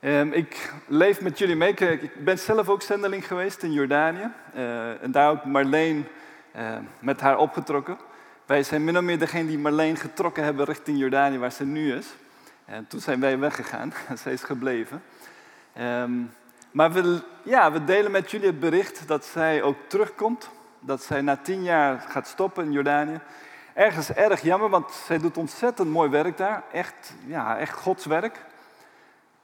Ehm, ik leef met jullie mee. Ik ben zelf ook zendeling geweest in Jordanië. Eh, en daar ook Marleen eh, met haar opgetrokken. Wij zijn min of meer degene die Marleen getrokken hebben richting Jordanië, waar ze nu is. En toen zijn wij weggegaan zij is gebleven. Ehm, maar we, ja, we delen met jullie het bericht dat zij ook terugkomt. Dat zij na tien jaar gaat stoppen in Jordanië. Ergens erg jammer, want zij doet ontzettend mooi werk daar. Echt, ja, echt Gods werk.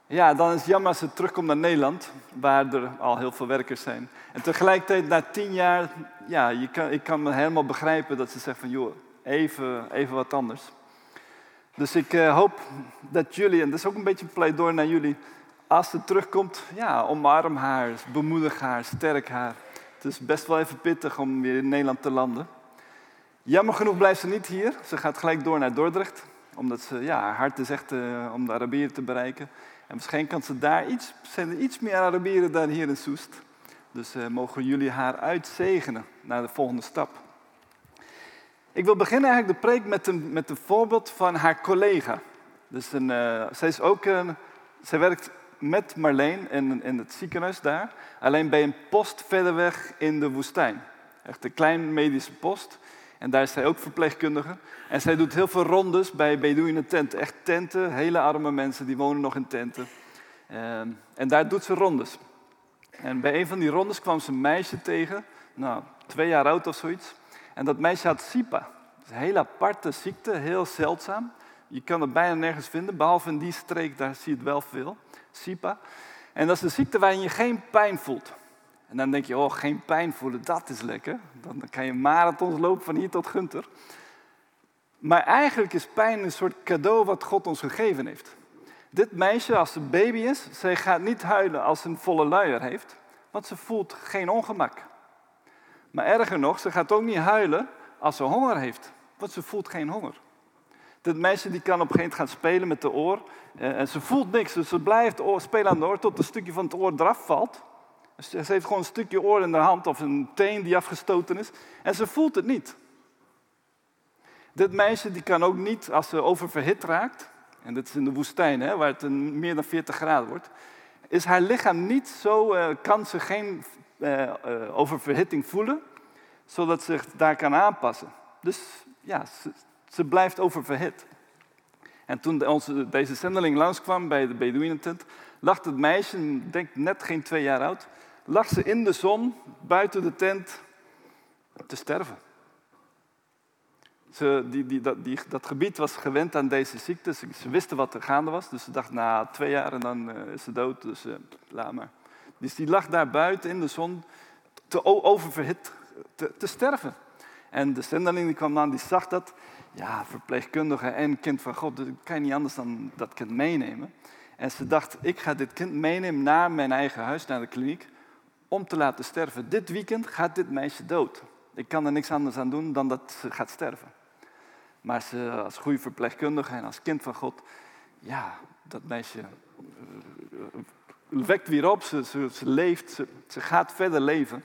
Ja, dan is het jammer als ze terugkomt naar Nederland, waar er al heel veel werkers zijn. En tegelijkertijd, na tien jaar, ja, je kan, ik kan me helemaal begrijpen dat ze zegt van, joh, even, even wat anders. Dus ik uh, hoop dat jullie, en dat is ook een beetje een pleidooi naar jullie, als ze terugkomt, ja, omarm haar, bemoedig haar, sterk haar. Het is best wel even pittig om weer in Nederland te landen. Jammer genoeg blijft ze niet hier. Ze gaat gelijk door naar Dordrecht, omdat ze, ja, haar hart is echt uh, om de Arabieren te bereiken. En misschien kan ze daar iets, zijn er iets meer Arabieren dan hier in Soest. Dus uh, mogen jullie haar uitzegenen naar de volgende stap. Ik wil beginnen eigenlijk de preek met een, met een voorbeeld van haar collega. Dus een, uh, zij, is ook een, zij werkt met Marleen in, in het ziekenhuis daar, alleen bij een post verder weg in de woestijn. Echt een klein medische post. En daar is zij ook verpleegkundige. En zij doet heel veel rondes bij Bedouinen tenten. Echt tenten, hele arme mensen die wonen nog in tenten. Ehm, en daar doet ze rondes. En bij een van die rondes kwam ze een meisje tegen, nou, twee jaar oud of zoiets. En dat meisje had SIPA. Dat is een hele aparte ziekte, heel zeldzaam. Je kan het bijna nergens vinden, behalve in die streek, daar zie je het wel veel. SIPA. En dat is een ziekte waarin je geen pijn voelt. En dan denk je, oh, geen pijn voelen, dat is lekker. Dan kan je marathons lopen van hier tot Gunter. Maar eigenlijk is pijn een soort cadeau wat God ons gegeven heeft. Dit meisje, als ze baby is, zij gaat niet huilen als ze een volle luier heeft, want ze voelt geen ongemak. Maar erger nog, ze gaat ook niet huilen als ze honger heeft, want ze voelt geen honger. Dit meisje die kan op een gegeven moment gaan spelen met de oor eh, en ze voelt niks, dus ze blijft spelen aan de oor tot een stukje van het oor eraf valt. Ze heeft gewoon een stukje oor in haar hand of een teen die afgestoten is. En ze voelt het niet. Dit meisje die kan ook niet, als ze oververhit raakt, en dat is in de woestijn, hè, waar het meer dan 40 graden wordt, is haar lichaam niet zo, uh, kan ze geen uh, uh, oververhitting voelen, zodat ze zich daar kan aanpassen. Dus ja, ze, blijft oververhit. En toen onze, deze zendeling langskwam bij de Bedouinentent, lag het meisje, denk net geen twee jaar oud, lag ze in de zon buiten de tent te sterven. Ze, die, die, dat, die, dat, gebied was gewend aan deze ziekte. Ze, wisten wat er gaande was. Dus ze dacht, na twee jaar en dan uh, is ze dood. Dus uh, laat maar. Dus die lag daar buiten in de zon te oververhit te, te sterven. En de zendeling die kwam aan, die zag dat. Ja, verpleegkundige en kind van God. Dus ik kan niet anders dan dat kind meenemen. En ze dacht, ik ga dit kind meenemen naar mijn eigen huis, naar de kliniek om te laten sterven. Dit weekend gaat dit meisje dood. Ik kan er niks anders aan doen dan dat ze gaat sterven. Maar ze, als goede verpleegkundige en als kind van God, ja, dat meisje uh, wekt weer op, ze, ze, leeft, ze, ze, gaat verder leven.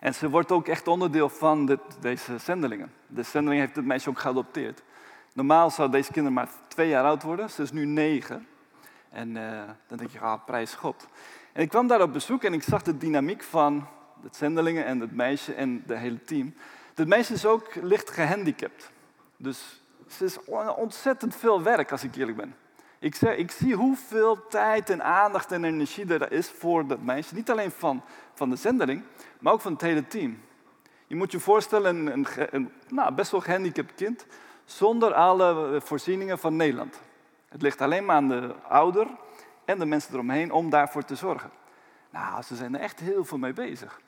En ze wordt ook echt onderdeel van deze zendelingen. De zendeling heeft het meisje ook geadopteerd. Normaal zou deze kinder maar twee jaar oud worden, ze is nu negen. En uh, dan denk je, ah, prijs God. En ik kwam daar op bezoek en ik zag de dynamiek van de zendelingen en het meisje en het hele team. Het meisje is ook licht gehandicapt. Dus ze is ontzettend veel werk, als ik eerlijk ben. Ik, zeg, ik zie hoeveel tijd en aandacht en energie er is voor dat meisje. Niet alleen van, van de zendeling, maar ook van het hele team. Je moet je voorstellen, een, een, nou, best wel gehandicapt kind, zonder alle voorzieningen van Nederland. Het ligt alleen maar aan de ouder en de mensen eromheen om daarvoor te zorgen. Nou, ze zijn er echt heel veel mee bezig.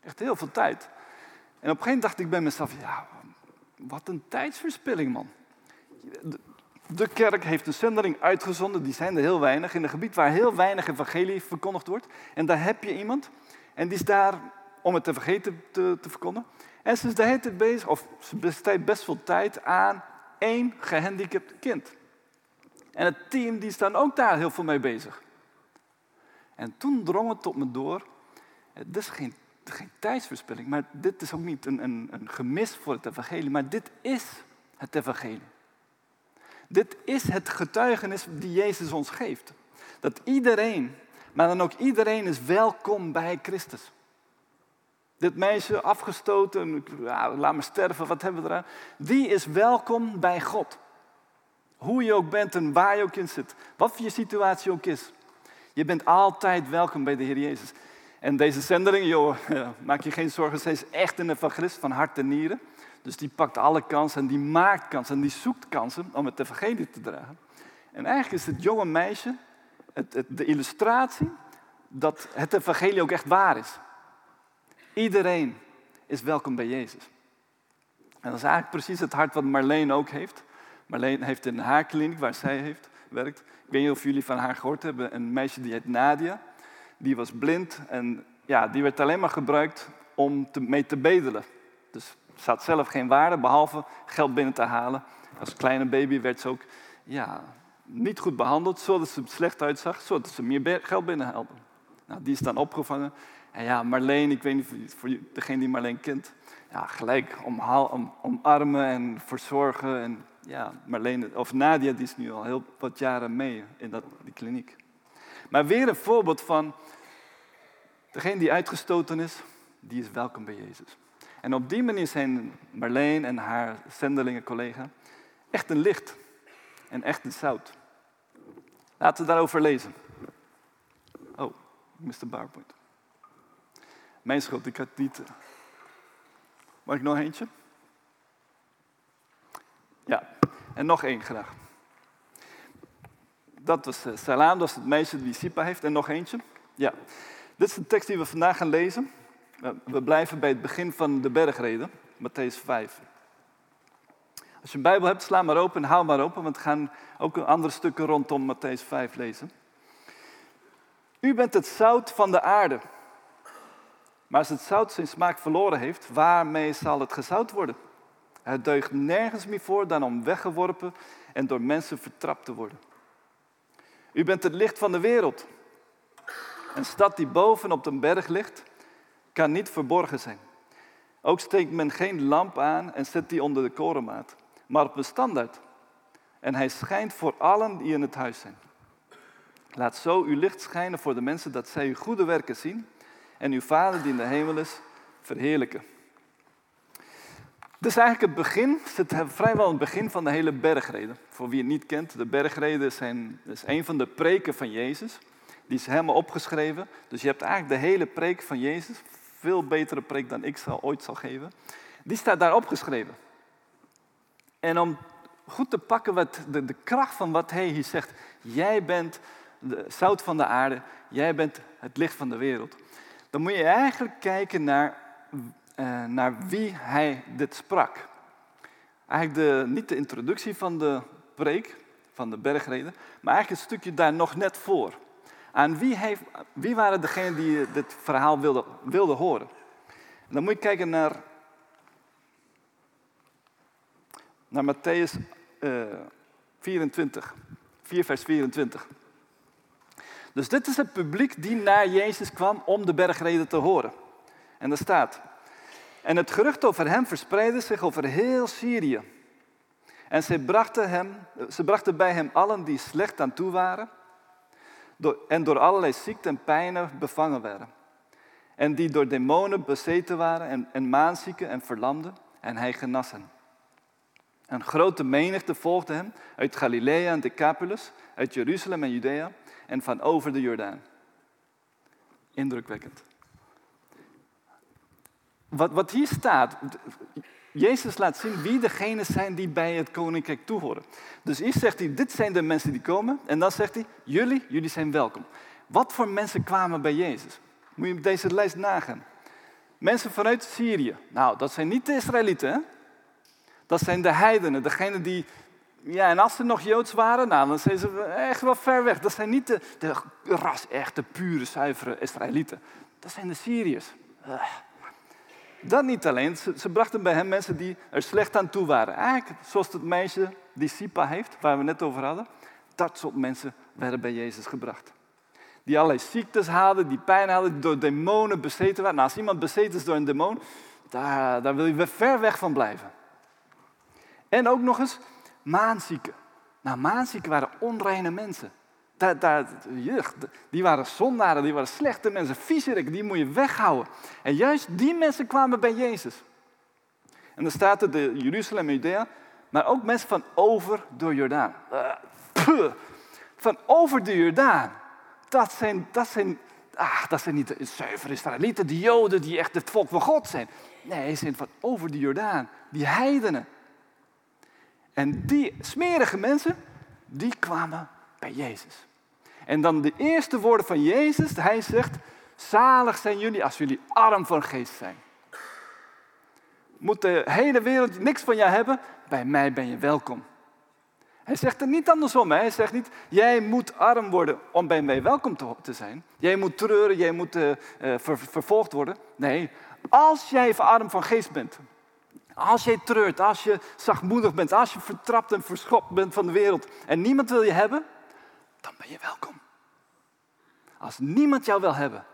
Echt heel veel tijd. En op een gegeven moment dacht ik bij mezelf, ja, wat een tijdsverspilling, man. De kerk heeft een zendeling uitgezonden, die zijn er heel weinig, in een gebied waar heel weinig evangelie verkondigd wordt. En daar heb je iemand, en die is daar om het te, te, te verkondigen. En ze is de hele bezig, of ze besteedt best veel tijd aan één gehandicapt kind. En het team die dan ook daar heel veel mee bezig. En toen drong het tot me door, dit is geen, geen tijdsverspilling, maar dit is ook niet een, een, een gemis voor het evangelie, maar dit is het evangelie. Dit is het getuigenis die Jezus ons geeft. Dat iedereen, maar dan ook iedereen is welkom bij Christus. Dit meisje, afgestoten, laat me sterven, wat hebben we eraan? Die is welkom bij God. Hoe je ook bent en waar je ook in zit. Wat voor je situatie ook is. Je bent altijd welkom bij de Heer Jezus. En deze zendeling, joh, maak je geen zorgen, zij is echt een evangelist van hart en nieren. Dus die pakt alle kansen en die maakt kansen en die zoekt kansen om het evangelie te dragen. En eigenlijk is het jonge meisje het, de illustratie dat het evangelie ook echt waar is. Iedereen is welkom bij Jezus. En dat is eigenlijk precies het hart wat Marleen ook heeft. Marleen heeft in haar kliniek, waar zij heeft, werkt. Ik weet niet of jullie van haar gehoord hebben. Een meisje die heet Nadia. Die was blind en ja, die werd alleen maar gebruikt om te, mee te bedelen. Dus ze had zelf geen waarde, behalve geld binnen te halen. Als kleine baby werd ze ook ja, niet goed behandeld, zodat ze slecht uitzag, zodat ze meer geld binnenhaalde. Nou, die is dan opgevangen. En ja, Marleen, ik weet niet voor degene die Marleen kent, ja, gelijk om, omarmen en verzorgen. En ja, Marleen, of Nadia, die is nu al heel wat jaren mee in dat, die kliniek. Maar weer een voorbeeld van degene die uitgestoten is, die is welkom bij Jezus. En op die manier zijn Marleen en haar zendelingen collega echt een licht en echt een zout. Laten we daarover lezen. Oh, de PowerPoint. Mijn schuld, ik had niet. Eh, mag ik nog eentje? Ja, en nog één graag. Dat was uh, Salam, dat is het meisje die Sipa heeft. En nog eentje. Ja, dit is de tekst die we vandaag gaan lezen. We blijven bij het begin van de bergreden, Matthäus 5. Als je een Bijbel hebt, sla maar open en hou maar open, want we gaan ook andere stukken rondom Matthäus 5 lezen. U bent het zout van de aarde. Maar als het zout zijn smaak verloren heeft, waarmee zal het gezout worden? Het deugt nergens meer voor dan om weggeworpen en door mensen vertrapt te worden. U bent het licht van de wereld. Een stad die boven op een berg ligt, kan niet verborgen zijn. Ook steekt men geen lamp aan en zet die onder de korenmaat, maar op een standaard. En hij schijnt voor allen die in het huis zijn. Laat zo uw licht schijnen voor de mensen dat zij uw goede werken zien en uw Vader die in de hemel is verheerlijken. Dit is eigenlijk het begin, het vrijwel het begin van de hele bergreden. Voor wie het niet kent, de bergreden zijn, is een van de preken van Jezus. Die is helemaal opgeschreven. Dus je hebt eigenlijk de hele preek van Jezus, veel betere preek dan ik zal, ooit zal geven. Die staat daar opgeschreven. En om goed te pakken wat de, de kracht van wat hij hier zegt. Jij bent de zout van de aarde, jij bent het licht van de wereld. Dan moet je eigenlijk kijken naar, uh, naar wie hij dit sprak. Eigenlijk de, niet de introductie van de preek, van de bergreden, maar eigenlijk een stukje daar nog net voor. Aan wie, wie waren degenen die dit verhaal wilden, wilden horen? En dan moet je kijken naar, naar Matthäus uh, 24, 4 vers 24. Dus dit is het publiek die naar Jezus kwam om de bergreden te horen. En daar staat. En het gerucht over hem verspreidde zich over heel Syrië. En ze brachten, hem, ze brachten bij hem allen die slecht aan toe waren en door allerlei ziekten en pijnen bevangen werden. En die door demonen bezeten waren en, en maanzieken en verlamden. En hij genas hen. Een grote menigte volgde hem uit Galilea en Decapolis, uit Jeruzalem en Judea en van over de Jordaan. Indrukwekkend. Wat, wat hier staat, Jezus laat zien wie degenen zijn die bij het koninkrijk toehoren. Dus eerst zegt hij, dit zijn de mensen die komen. En dan zegt hij, jullie, jullie zijn welkom. Wat voor mensen kwamen bij Jezus? Moet je deze lijst nagaan. Mensen vanuit Syrië. Nou, dat zijn niet de Israëlieten? Dat zijn de heidenen, degenen die... Ja, en als ze nog Joods waren, nou, dan zijn ze echt wel ver weg. Dat zijn niet de, de ras, echte, pure, zuivere Israëlieten. Dat zijn de Syriërs. Dat niet alleen, ze, brachten bij hem mensen die er slecht aan toe waren. Eigenlijk zoals het meisje die Sipa heeft, waar we net over hadden. Dat soort mensen werden bij Jezus gebracht. Die allerlei ziektes hadden, die pijn hadden, die door demonen bezeten waren. Nou, als iemand bezeten is door een demon, daar, daar wil je ver weg van blijven. En ook nog eens maanzieken. Nou, maanzieken waren onreine mensen. Jeugd, die waren zondaren, die waren slechte mensen, viezerik, die moet je weghouden. En juist die mensen kwamen bij Jezus. En dan staat er de Jeruzalem Judea, maar ook mensen van over door Jordaan. Uh, van over de Jordaan. Dat zijn, dat zijn, ah, dat zijn niet de zuivere Israëlieten, de Joden die echt het volk van God zijn. Nee, ze zijn van over de Jordaan, die heidenen. En die smerige mensen, die kwamen bij Jezus. En dan de eerste woorden van Jezus, hij zegt, zalig zijn jullie als jullie arm van geest zijn. Moet de hele wereld niks van jou hebben, bij mij ben je welkom. Hij zegt het niet andersom. Hij zegt niet, jij moet arm worden om bij mij welkom te, zijn. Jij moet treuren, jij moet uh, vervolgd worden. Nee, als jij arm van geest bent, als jij treurt, als je zachtmoedig bent, als je vertrapt en verschopt bent van de wereld en niemand wil je hebben, dan ben je welkom. Als niemand jou wil hebben.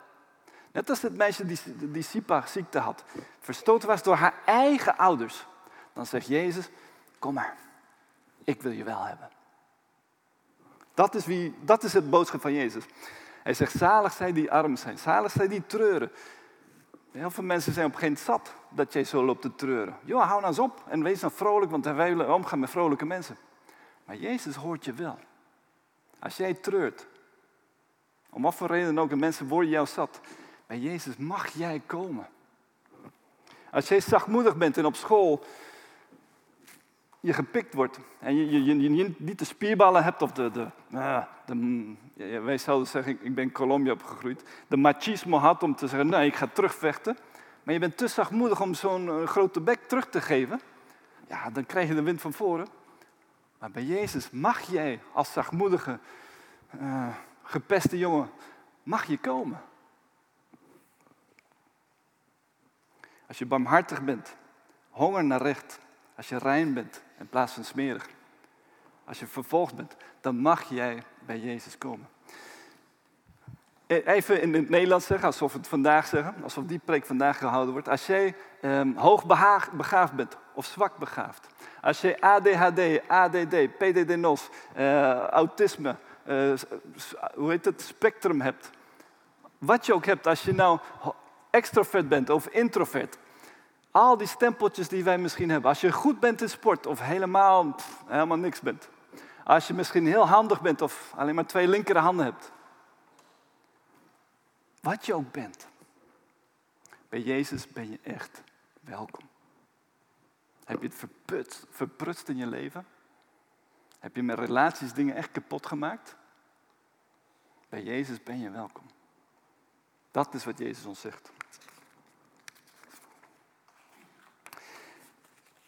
Net als het meisje die, die Sipa-ziekte had, verstoten was door haar eigen ouders. Dan zegt Jezus, kom maar, ik wil je wel hebben. Dat is, wie, dat is het boodschap van Jezus. Hij zegt, zalig zijn die arm zijn, zalig zijn die treuren. Heel veel mensen zijn op een gegeven moment zat dat jij zo loopt te treuren. Joh, hou nou eens op en wees dan vrolijk, want wij willen omgaan met vrolijke mensen. Maar Jezus hoort je wel. Als jij treurt, om wat voor reden ook, en mensen worden jou zat, bij Jezus mag jij komen. Als jij zachtmoedig bent en op school je gepikt wordt en je, je, je, niet de spierballen hebt of de, de, uh, de wij zouden zeggen, ik ben Colombia opgegroeid, de machismo had om te zeggen, nee, ik ga terugvechten. Maar je bent te zachtmoedig om zo'n uh, grote bek terug te geven. Ja, dan krijg je de wind van voren. Maar bij Jezus mag jij als zachtmoedige, uh, gepeste jongen, mag je komen. Als je barmhartig bent, honger naar recht, als je rein bent in plaats van smerig, als je vervolgd bent, dan mag jij bij Jezus komen. E, even in het Nederlands zeggen, alsof het vandaag zeggen, alsof die preek vandaag gehouden wordt. Als jij um, hoog bent of zwak begaafd, als je ADHD, ADD, PDD-NOS, uh, autisme, uh, hoe heet het, spectrum hebt, wat je ook hebt, als je nou extrovert bent of introvert, al die stempeltjes die wij misschien hebben. Als je goed bent in sport of helemaal, helemaal niks bent. Als je misschien heel handig bent of alleen maar twee linkerhanden hebt. Wat je ook bent. Bij Jezus ben je echt welkom. Heb je het verput, verprutst in je leven? Heb je met relaties dingen echt kapot gemaakt? Bij Jezus ben je welkom. Dat is wat Jezus ons zegt.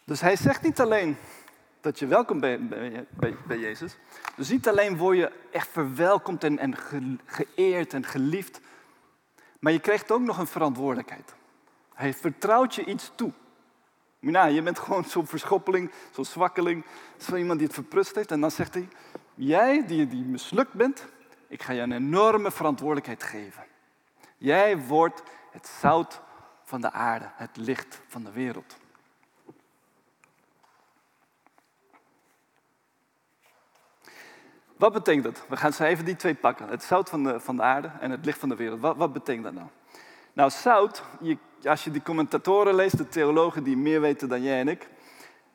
Dus hij zegt niet alleen dat je welkom bent bij, bij, bij, Jezus. Dus niet alleen word je echt verwelkomd en, en geëerd en geliefd. Maar je krijgt ook nog een verantwoordelijkheid. Hij vertrouwt je iets toe. Nou, je bent gewoon zo'n verschoppeling, zo'n zwakkeling, zo iemand die het verprust heeft. En dan zegt hij, jij die, die mislukt bent, ik ga je een enorme verantwoordelijkheid geven. Jij wordt het zout van de aarde, het licht van de wereld. Wat betekent dat? We gaan zo even die twee pakken. Het zout van de, van de aarde en het licht van de wereld. Wat, wat betekent dat nou? Nou, zout, je, als je die commentatoren leest, de theologen die meer weten dan jij en ik,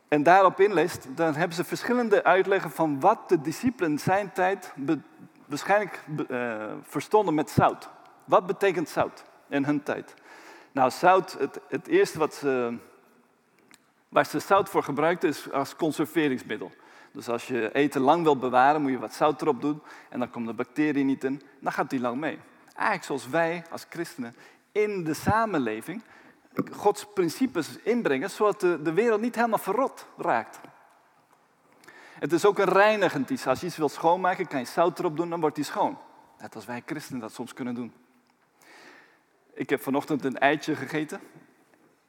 en daarop inleest, dan hebben ze verschillende uitleggen van wat de discipelen zijn tijd waarschijnlijk uh, verstonden met zout. Wat betekent zout in hun tijd? Nou, zout, het, het eerste wat ze, waar ze zout voor gebruikten is als conserveringsmiddel. Dus als je eten lang wilt bewaren, moet je wat zout erop doen. En dan komt de bacterie niet in. Dan gaat die lang mee. Eigenlijk zoals wij als christenen in de samenleving Gods principes inbrengen, zodat de, de wereld niet helemaal verrot raakt. Het is ook een reinigend iets. Als je iets wilt schoonmaken, kan je zout erop doen, dan wordt die schoon. Net als wij christenen dat soms kunnen doen. Ik heb vanochtend een eitje gegeten.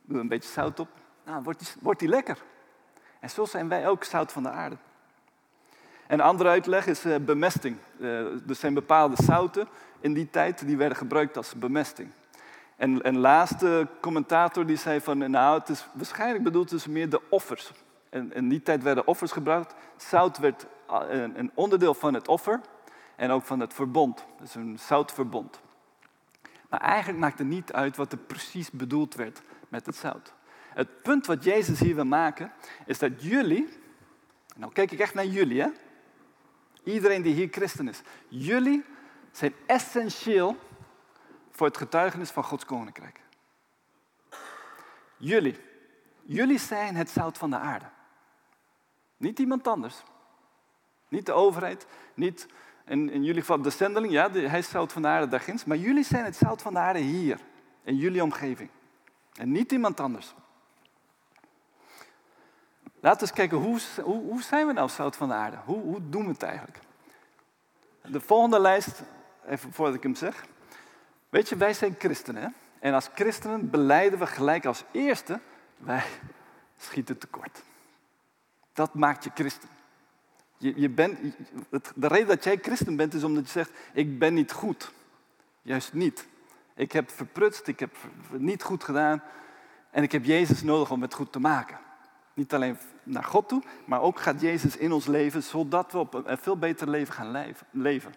Doe een beetje zout op. Nou, wordt die, wordt die lekker. En zo zijn wij ook zout van de aarde. Een andere uitleg is uh, bemesting. Uh, er zijn bepaalde zouten in die tijd die werden gebruikt als bemesting. En een laatste commentator die zei van, nou, het is waarschijnlijk bedoeld dus meer de offers. En in die tijd werden offers gebruikt. Zout werd eh, een onderdeel van het offer. en ook van het verbond. Is een zoutverbond. Maar eigenlijk maakt het niet uit wat er precies bedoeld werd met het zout. Het punt wat Jezus hier wil maken, is dat jullie, nou kijk ik echt naar jullie, hè? iedereen die hier christen is, jullie zijn essentieel voor het getuigenis van Gods koninkrijk. Jullie, jullie zijn het zout van de aarde. Niet iemand anders. Niet de overheid, niet in, in jullie geval de zendeling, ja, hij is zout van de aarde daar ginds, maar jullie zijn het zout van de aarde hier, in jullie omgeving. En niet iemand anders. Laten we eens kijken, hoe, hoe, hoe zijn we nou zout van de aarde? Hoe, hoe doen we het eigenlijk? De volgende lijst, even voordat ik hem zeg. Weet je, wij zijn christenen. En als christenen beleiden we gelijk als eerste, wij schieten tekort. Dat maakt je christen. Je, je bent, de reden dat jij christen bent is omdat je zegt, ik ben niet goed. Juist niet. Ik heb verprutst, ik heb niet goed gedaan en ik heb Jezus nodig om het goed te maken. Niet alleen naar God toe, maar ook gaat Jezus in ons leven, zodat we op een veel beter leven gaan leven.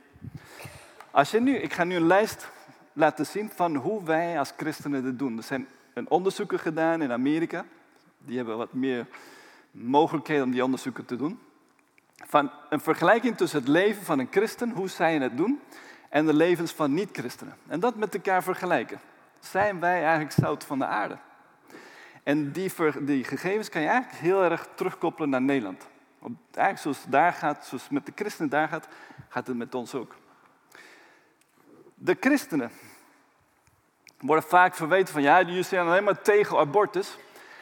Als je nu, ik ga nu een lijst laten zien van hoe wij als christenen dit doen. Er zijn een onderzoeken gedaan in Amerika. Die hebben wat meer mogelijkheden om die onderzoeken te doen. Van een vergelijking tussen het leven van een christen, hoe zij het doen, en de levens van niet-christenen. En dat met elkaar vergelijken. Zijn wij eigenlijk zout van de aarde? En die, die gegevens kan je eigenlijk heel erg terugkoppelen naar Nederland. Want eigenlijk zoals daar gaat, zoals het met de christenen daar gaat, gaat het met ons ook. De christenen worden vaak verweten van, ja, jullie zijn alleen maar tegen abortus,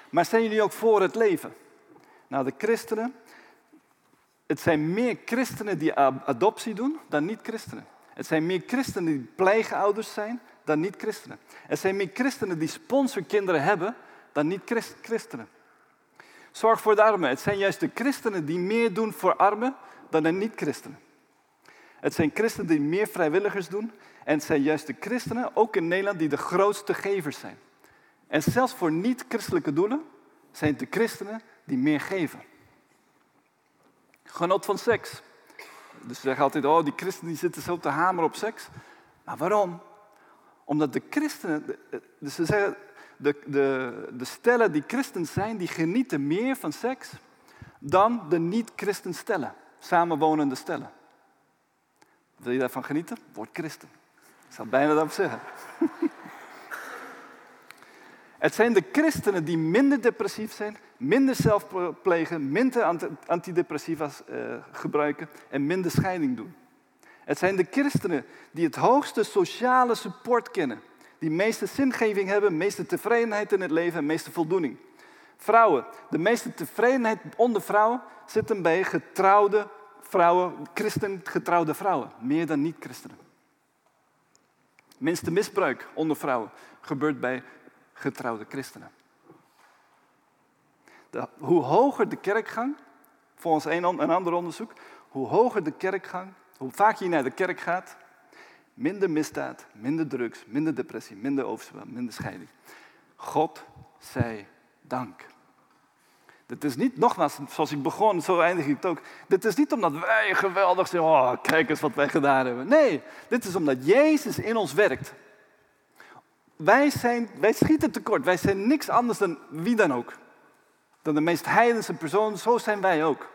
maar zijn jullie ook voor het leven? Nou, de christenen, het zijn meer christenen die adoptie doen dan niet-christenen. Het zijn meer christenen die pleegouders zijn dan niet-christenen. Het zijn meer christenen die sponsorkinderen hebben dan niet-christenen. Zorg voor de armen. Het zijn juist de christenen die meer doen voor armen dan de niet-christenen. Het zijn christenen die meer vrijwilligers doen. En het zijn juist de christenen, ook in Nederland, die de grootste gevers zijn. En zelfs voor niet-christelijke doelen zijn het de christenen die meer geven. Genot van seks. Dus ze zeggen altijd, oh die christenen die zitten zo te hameren op seks. Maar waarom? Omdat de christenen, dus ze zeggen, de, de, de stellen die christen zijn, die genieten meer van seks dan de niet-christen stellen, samenwonende stellen. Wil je daarvan genieten? Word christen. Ik zou bijna dat zeggen. Het zijn de christenen die minder depressief zijn, minder zelf plegen, minder antidepressiva uh, gebruiken en minder scheiding doen. Het zijn de christenen die het hoogste sociale support kennen, die meeste zingeving hebben, meeste tevredenheid in het leven en meeste voldoening. Vrouwen, de meeste tevredenheid onder vrouwen zitten bij getrouwde vrouwen, christen getrouwde vrouwen, meer dan niet-christenen. Minste misbruik onder vrouwen gebeurt bij getrouwde christenen. De, hoe hoger de kerkgang, volgens een, ander onderzoek, hoe hoger de kerkgang, hoe vaak je naar de kerk gaat, minder misdaad, minder drugs, minder depressie, minder overspel, minder scheiding. God zij dank. Dit is niet, nogmaals, zoals ik begon, zo eindig ik het ook. Dit is niet omdat wij geweldig zijn, oh, kijk eens wat wij gedaan hebben. Nee, dit is omdat Jezus in ons werkt. Wij, zijn, wij schieten tekort, wij zijn niks anders dan wie dan ook. Dan de meest heidense persoon, zo zijn wij ook.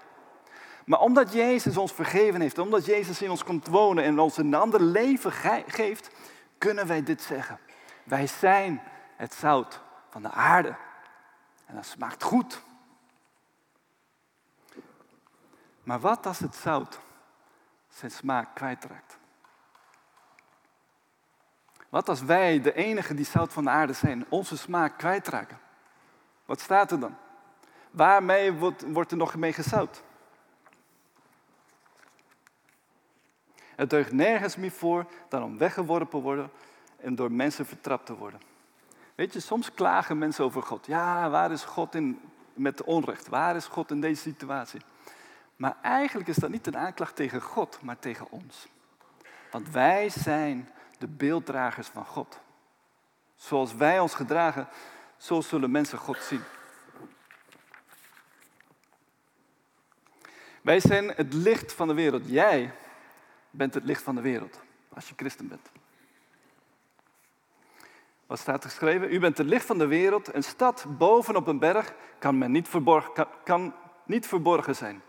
Maar omdat Jezus ons vergeven heeft, omdat Jezus in ons komt wonen en ons een ander leven geeft, kunnen wij dit zeggen. Wij zijn het zout van de aarde. En dat smaakt goed. Maar wat als het zout zijn smaak kwijtraakt? Wat als wij, de enige die zout van de aarde zijn, onze smaak kwijtraken? Wat staat er dan? Waarmee wordt, wordt er nog mee gezout? Het deugt nergens meer voor dan om weggeworpen worden en door mensen vertrapt te worden. Weet je, soms klagen mensen over God. Ja, waar is God in, met onrecht? Waar is God in deze situatie? Maar eigenlijk is dat niet een aanklacht tegen God, maar tegen ons. Want wij zijn de beelddragers van God. Zoals wij ons gedragen, zo zullen mensen God zien. Wij zijn het licht van de wereld. Jij bent het licht van de wereld. Als je christen bent. Wat staat er geschreven? U bent het licht van de wereld. Een stad bovenop een berg kan, men niet, verborgen, kan, kan niet verborgen zijn.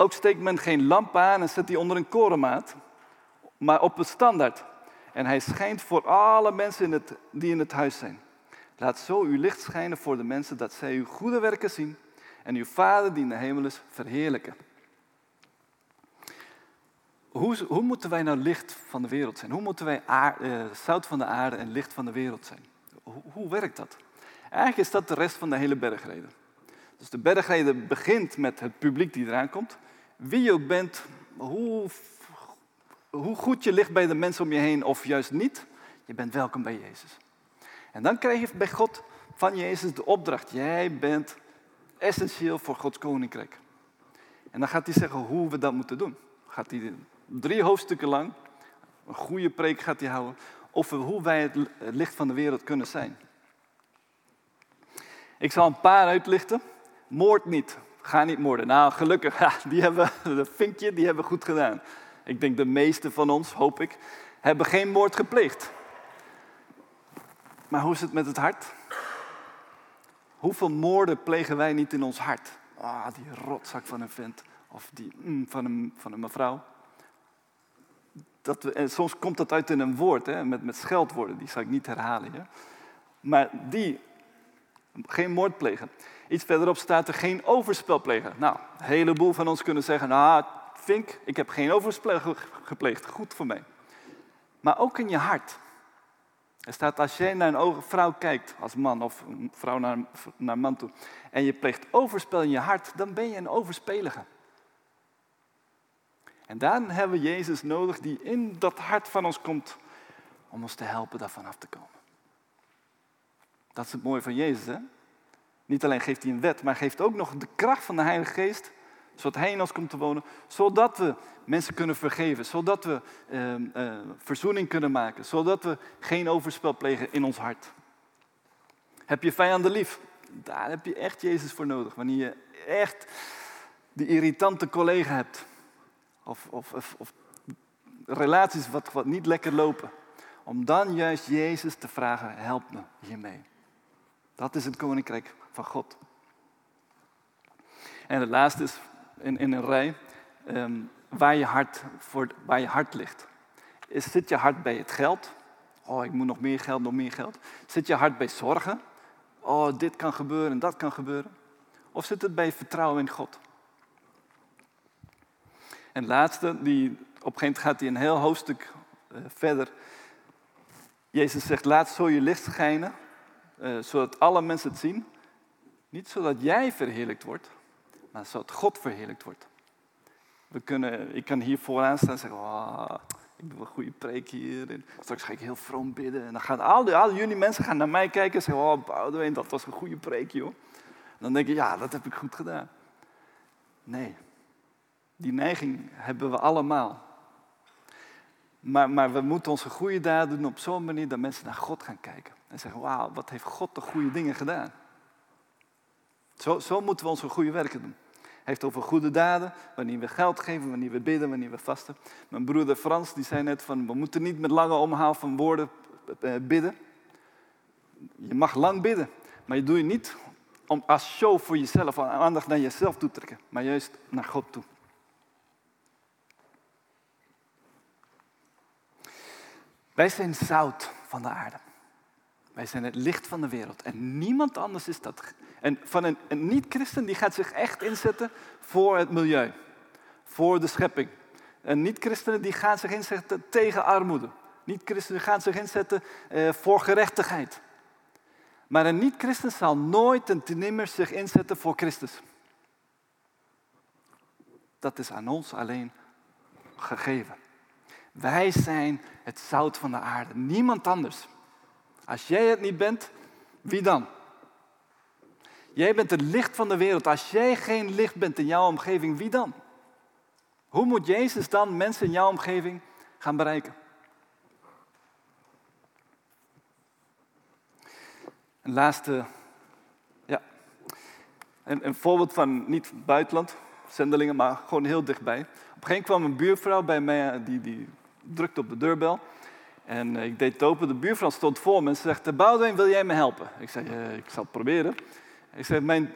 Ook steekt men geen lamp aan en zet die onder een korenmaat, maar op een standaard. En hij schijnt voor alle mensen in het, die in het huis zijn. Laat zo uw licht schijnen voor de mensen, dat zij uw goede werken zien en uw Vader die in de hemel is verheerlijken. Hoe, hoe moeten wij nou licht van de wereld zijn? Hoe moeten wij aard, eh, zout van de aarde en licht van de wereld zijn? Hoe, hoe werkt dat? Eigenlijk is dat de rest van de hele bergreden. Dus de bergreden begint met het publiek die eraan komt. Wie je ook bent, hoe, hoe goed je ligt bij de mensen om je heen of juist niet, je bent welkom bij Jezus. En dan krijg je bij God van Jezus de opdracht. Jij bent essentieel voor Gods koninkrijk. En dan gaat hij zeggen hoe we dat moeten doen. Gaat hij drie hoofdstukken lang, een goede preek gaat hij houden, over hoe wij het licht van de wereld kunnen zijn. Ik zal een paar uitlichten. Moord niet. Ga niet moorden. Nou, gelukkig, ja, die hebben, dat vinkje, die hebben goed gedaan. Ik denk de meeste van ons, hoop ik, hebben geen moord gepleegd. Maar hoe is het met het hart? Hoeveel moorden plegen wij niet in ons hart? Ah, die rotzak van een vent. Of die mm, van, een, van een mevrouw. Dat we, en soms komt dat uit in een woord, hè, met, met scheldwoorden. Die zal ik niet herhalen. Hè. Maar die, geen moord plegen. Iets verderop staat er geen overspel plegen. Nou, een heleboel van ons kunnen zeggen, nou, Vink, ik heb geen overspel gepleegd. Goed voor mij. Maar ook in je hart. Er staat, als jij naar een vrouw kijkt, als man of een vrouw naar, naar man toe, en je pleegt overspel in je hart, dan ben je een overspelige. En dan hebben we Jezus nodig die in dat hart van ons komt om ons te helpen daarvan af te komen. Dat is het mooie van Jezus, hè? Niet alleen geeft hij een wet, maar geeft ook nog de kracht van de Heilige Geest, zodat Hij in ons komt te wonen, zodat we mensen kunnen vergeven, zodat we uh, verzoening kunnen maken, zodat we geen overspel plegen in ons hart. Heb je vijanden lief? Daar heb je echt Jezus voor nodig. Wanneer je echt die irritante collega hebt, of, of, of, of relaties wat, wat niet lekker lopen, om dan juist Jezus te vragen, help me hiermee. Dat is het koninkrijk God. En het laatste is in, in een rij, ehm, waar, je hart voor, waar je hart ligt. Is, zit je hart bij het geld? Oh, ik moet nog meer geld, nog meer geld. Zit je hart bij zorgen? Oh, dit kan gebeuren en dat kan gebeuren. Of zit het bij vertrouwen in God? En het laatste, die, op een gegeven moment gaat hij een heel hoofdstuk uh, verder. Jezus zegt, laat zo je licht schijnen, uh, zodat alle mensen het zien. Niet zodat jij verheerlijkt wordt, maar zodat God verheerlijkt wordt. We kunnen, ik kan hier vooraan staan en zeggen, oh, ik doe een goede preek hier. En straks ga ik heel vroom bidden. En dan gaan al, al jullie mensen gaan naar mij kijken en zeggen, oh Boudewijn, dat was een goede preek joh. Dan denk je, ja, dat heb ik goed gedaan. Nee, die neiging hebben we allemaal. Maar, maar we moeten onze goede daden doen op zo'n manier dat mensen naar God gaan kijken. En zeggen, wauw, wat heeft God de goede dingen gedaan. Zo, zo moeten we onze goede werken doen. Hij heeft over goede daden, wanneer we geld geven, wanneer we bidden, wanneer we vasten. Mijn broeder Frans die zei net van, we moeten niet met lange omhaal van woorden eh, bidden. Je mag lang bidden, maar je doet het niet om als show voor jezelf, aandacht naar jezelf toe trekken, maar juist naar God toe. Wij zijn zout van de aarde. Wij zijn het licht van de wereld. En niemand anders is dat. En van een, een niet-christen die gaat zich echt inzetten voor het milieu. Voor de schepping. Een niet-christen die gaat zich inzetten tegen armoede. Niet-christen gaat zich inzetten uh, voor gerechtigheid. Maar een niet-christen zal nooit en ten nimmer zich inzetten voor Christus. Dat is aan ons alleen gegeven. Wij zijn het zout van de aarde, niemand anders. Als jij het niet bent, wie dan? Jij bent het licht van de wereld. Als jij geen licht bent in jouw omgeving, wie dan? Hoe moet Jezus dan mensen in jouw omgeving gaan bereiken? Een laatste, ja, een, een voorbeeld van niet buitenland, zendelingen, maar gewoon heel dichtbij. een gegeven kwam een buurvrouw bij mij, die, die drukte op de deurbel. En ik deed het open, de buurvrouw stond voor me en ze zegt, Boudewijn, wil jij me helpen? Ik zei, ik zal het proberen. Ik zei, mijn,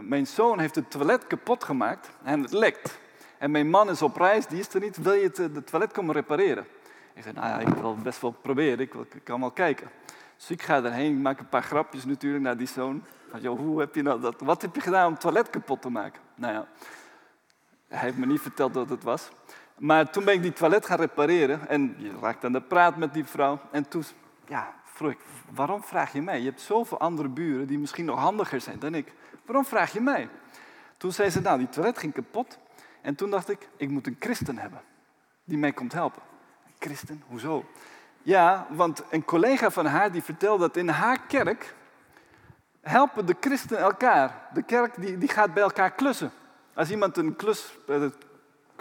mijn zoon heeft het toilet kapot gemaakt en het lekt. En mijn man is op reis, die is er niet, wil je het, het toilet komen repareren? Ik zei, nou ja, ik wil best wel proberen, ik, kan wel kijken. Dus ik ga erheen, ik maak een paar grapjes natuurlijk naar die zoon. Joh, hoe heb je nou dat, wat heb je gedaan om het toilet kapot te maken? Nou ja, hij heeft me niet verteld wat het was. Maar toen ben ik die toilet gaan repareren en je raakt aan de praat met die vrouw. En toen ja, vroeg ik, waarom vraag je mij? Je hebt zoveel andere buren die misschien nog handiger zijn dan ik. Waarom vraag je mij? Toen zei ze, nou, die toilet ging kapot. En toen dacht ik, ik moet een christen hebben die mij komt helpen. Christen? Hoezo? Ja, want een collega van haar die vertelde dat in haar kerk helpen de christenen elkaar. De kerk die, die gaat bij elkaar klussen. Als iemand een klus, eh,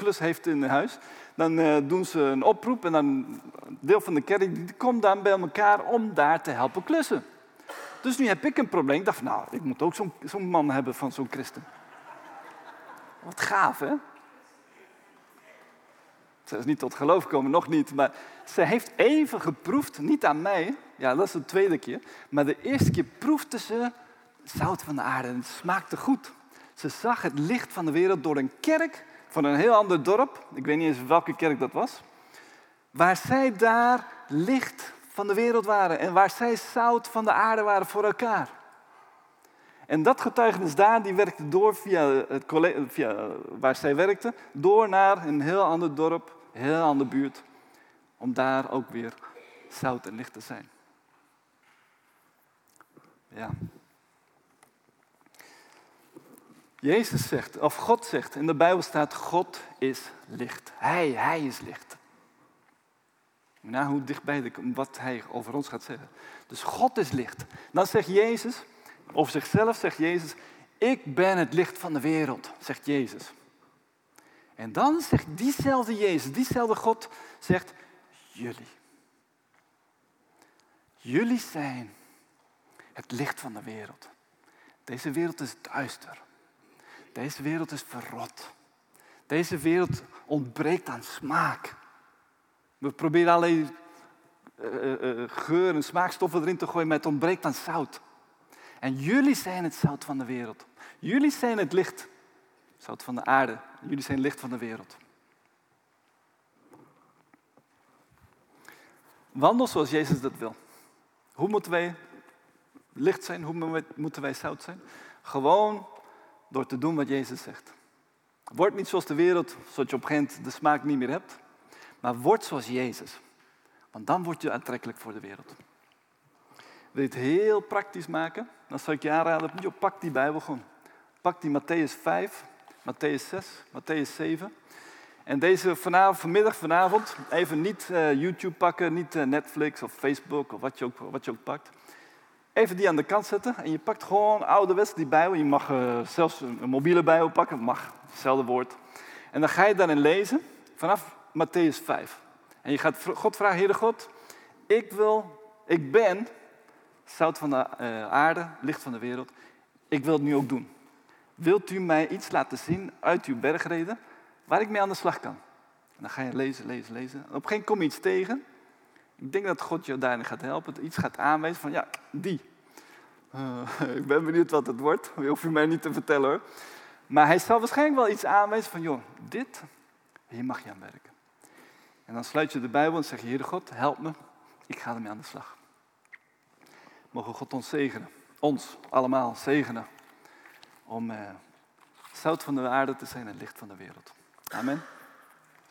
klus heeft in huis, dan uh, doen ze een oproep en dan deel van de kerk die komt dan bij elkaar om daar te helpen klussen. Dus nu heb ik een probleem. Ik dacht, nou, ik moet ook zo'n man hebben van zo'n christen. Wat gaaf, hè? Ze is niet tot geloof gekomen, nog niet. Maar ze heeft even geproefd, niet aan mij. Ja, dat is de tweede keer. Maar de eerste keer proefde ze zout van de aarde en het smaakte goed. Ze zag het licht van de wereld door een kerk van een heel ander dorp. Ik weet niet eens welke kerk dat was. Waar zij daar licht van de wereld waren en waar zij zout van de aarde waren voor elkaar. En dat getuigenis daar, die werkte door via, het via waar zij werkte, door naar een heel ander dorp, een heel andere buurt, om daar ook weer zout en licht te zijn. Ja. Jezus zegt, of God zegt, in de Bijbel staat, God is licht. Hij, hij is licht. Nou, hoe dichtbij de, wat hij over ons gaat zeggen. Dus God is licht. Dan zegt Jezus, over zichzelf zegt Jezus, ik ben het licht van de wereld, zegt Jezus. En dan zegt diezelfde Jezus, diezelfde God, zegt jullie. Jullie zijn het licht van de wereld. Deze wereld is duister. Deze wereld is verrot. Deze wereld ontbreekt aan smaak. We proberen alleen uh, geur en smaakstoffen erin te gooien, maar het ontbreekt aan zout. En jullie zijn het zout van de wereld. Jullie zijn het licht, zout van de aarde. Jullie zijn het licht van de wereld. Wandel zoals Jezus dat wil. Hoe moeten wij licht zijn? Hoe moeten wij zout zijn? Gewoon door te doen wat Jezus zegt. Word niet zoals de wereld, zodat je op een gegeven moment de smaak niet meer hebt. Maar word zoals Jezus. Want dan word je aantrekkelijk voor de wereld. Wil je het heel praktisch maken? Dan zou ik je aanraden, joh, pak die Bijbel gewoon. Pak die Matthäus 5, Matthäus 6, Matthäus 7. En deze vanavond, vanmiddag, vanavond, even niet uh, YouTube pakken, niet uh, Netflix of Facebook of wat je, ook, wat je ook pakt. Even die aan de kant zetten en je pakt gewoon ouderwets die Bijbel. Je mag uh, zelfs een mobiele Bijbel pakken, mag, hetzelfde woord. En dan ga je daarin lezen vanaf Matthäus 5. En je gaat God vragen, Heere God, ik wil, ik ben zout van de eh, aarde, licht van de wereld. Ik wil het nu ook doen. Wilt u mij iets laten zien uit uw bergreden waar ik mee aan de slag kan? En dan ga je lezen, lezen, lezen. op een gegeven moment kom je iets tegen. Ik denk dat God je daarin gaat helpen. Iets gaat aanwijzen van, ja, die. Uh, ik ben benieuwd wat het wordt. Je hoeft u mij niet te vertellen hoor. Maar hij zal waarschijnlijk wel iets aanwijzen van, joh, dit, hier mag je aan werken. En dan sluit je de Bijbel en zeg je, Heere God, help me. Ik ga ermee aan de slag. Mogen God ons zegenen. Ons allemaal zegenen. Om eh, zout van de aarde te zijn en licht van de wereld. Amen.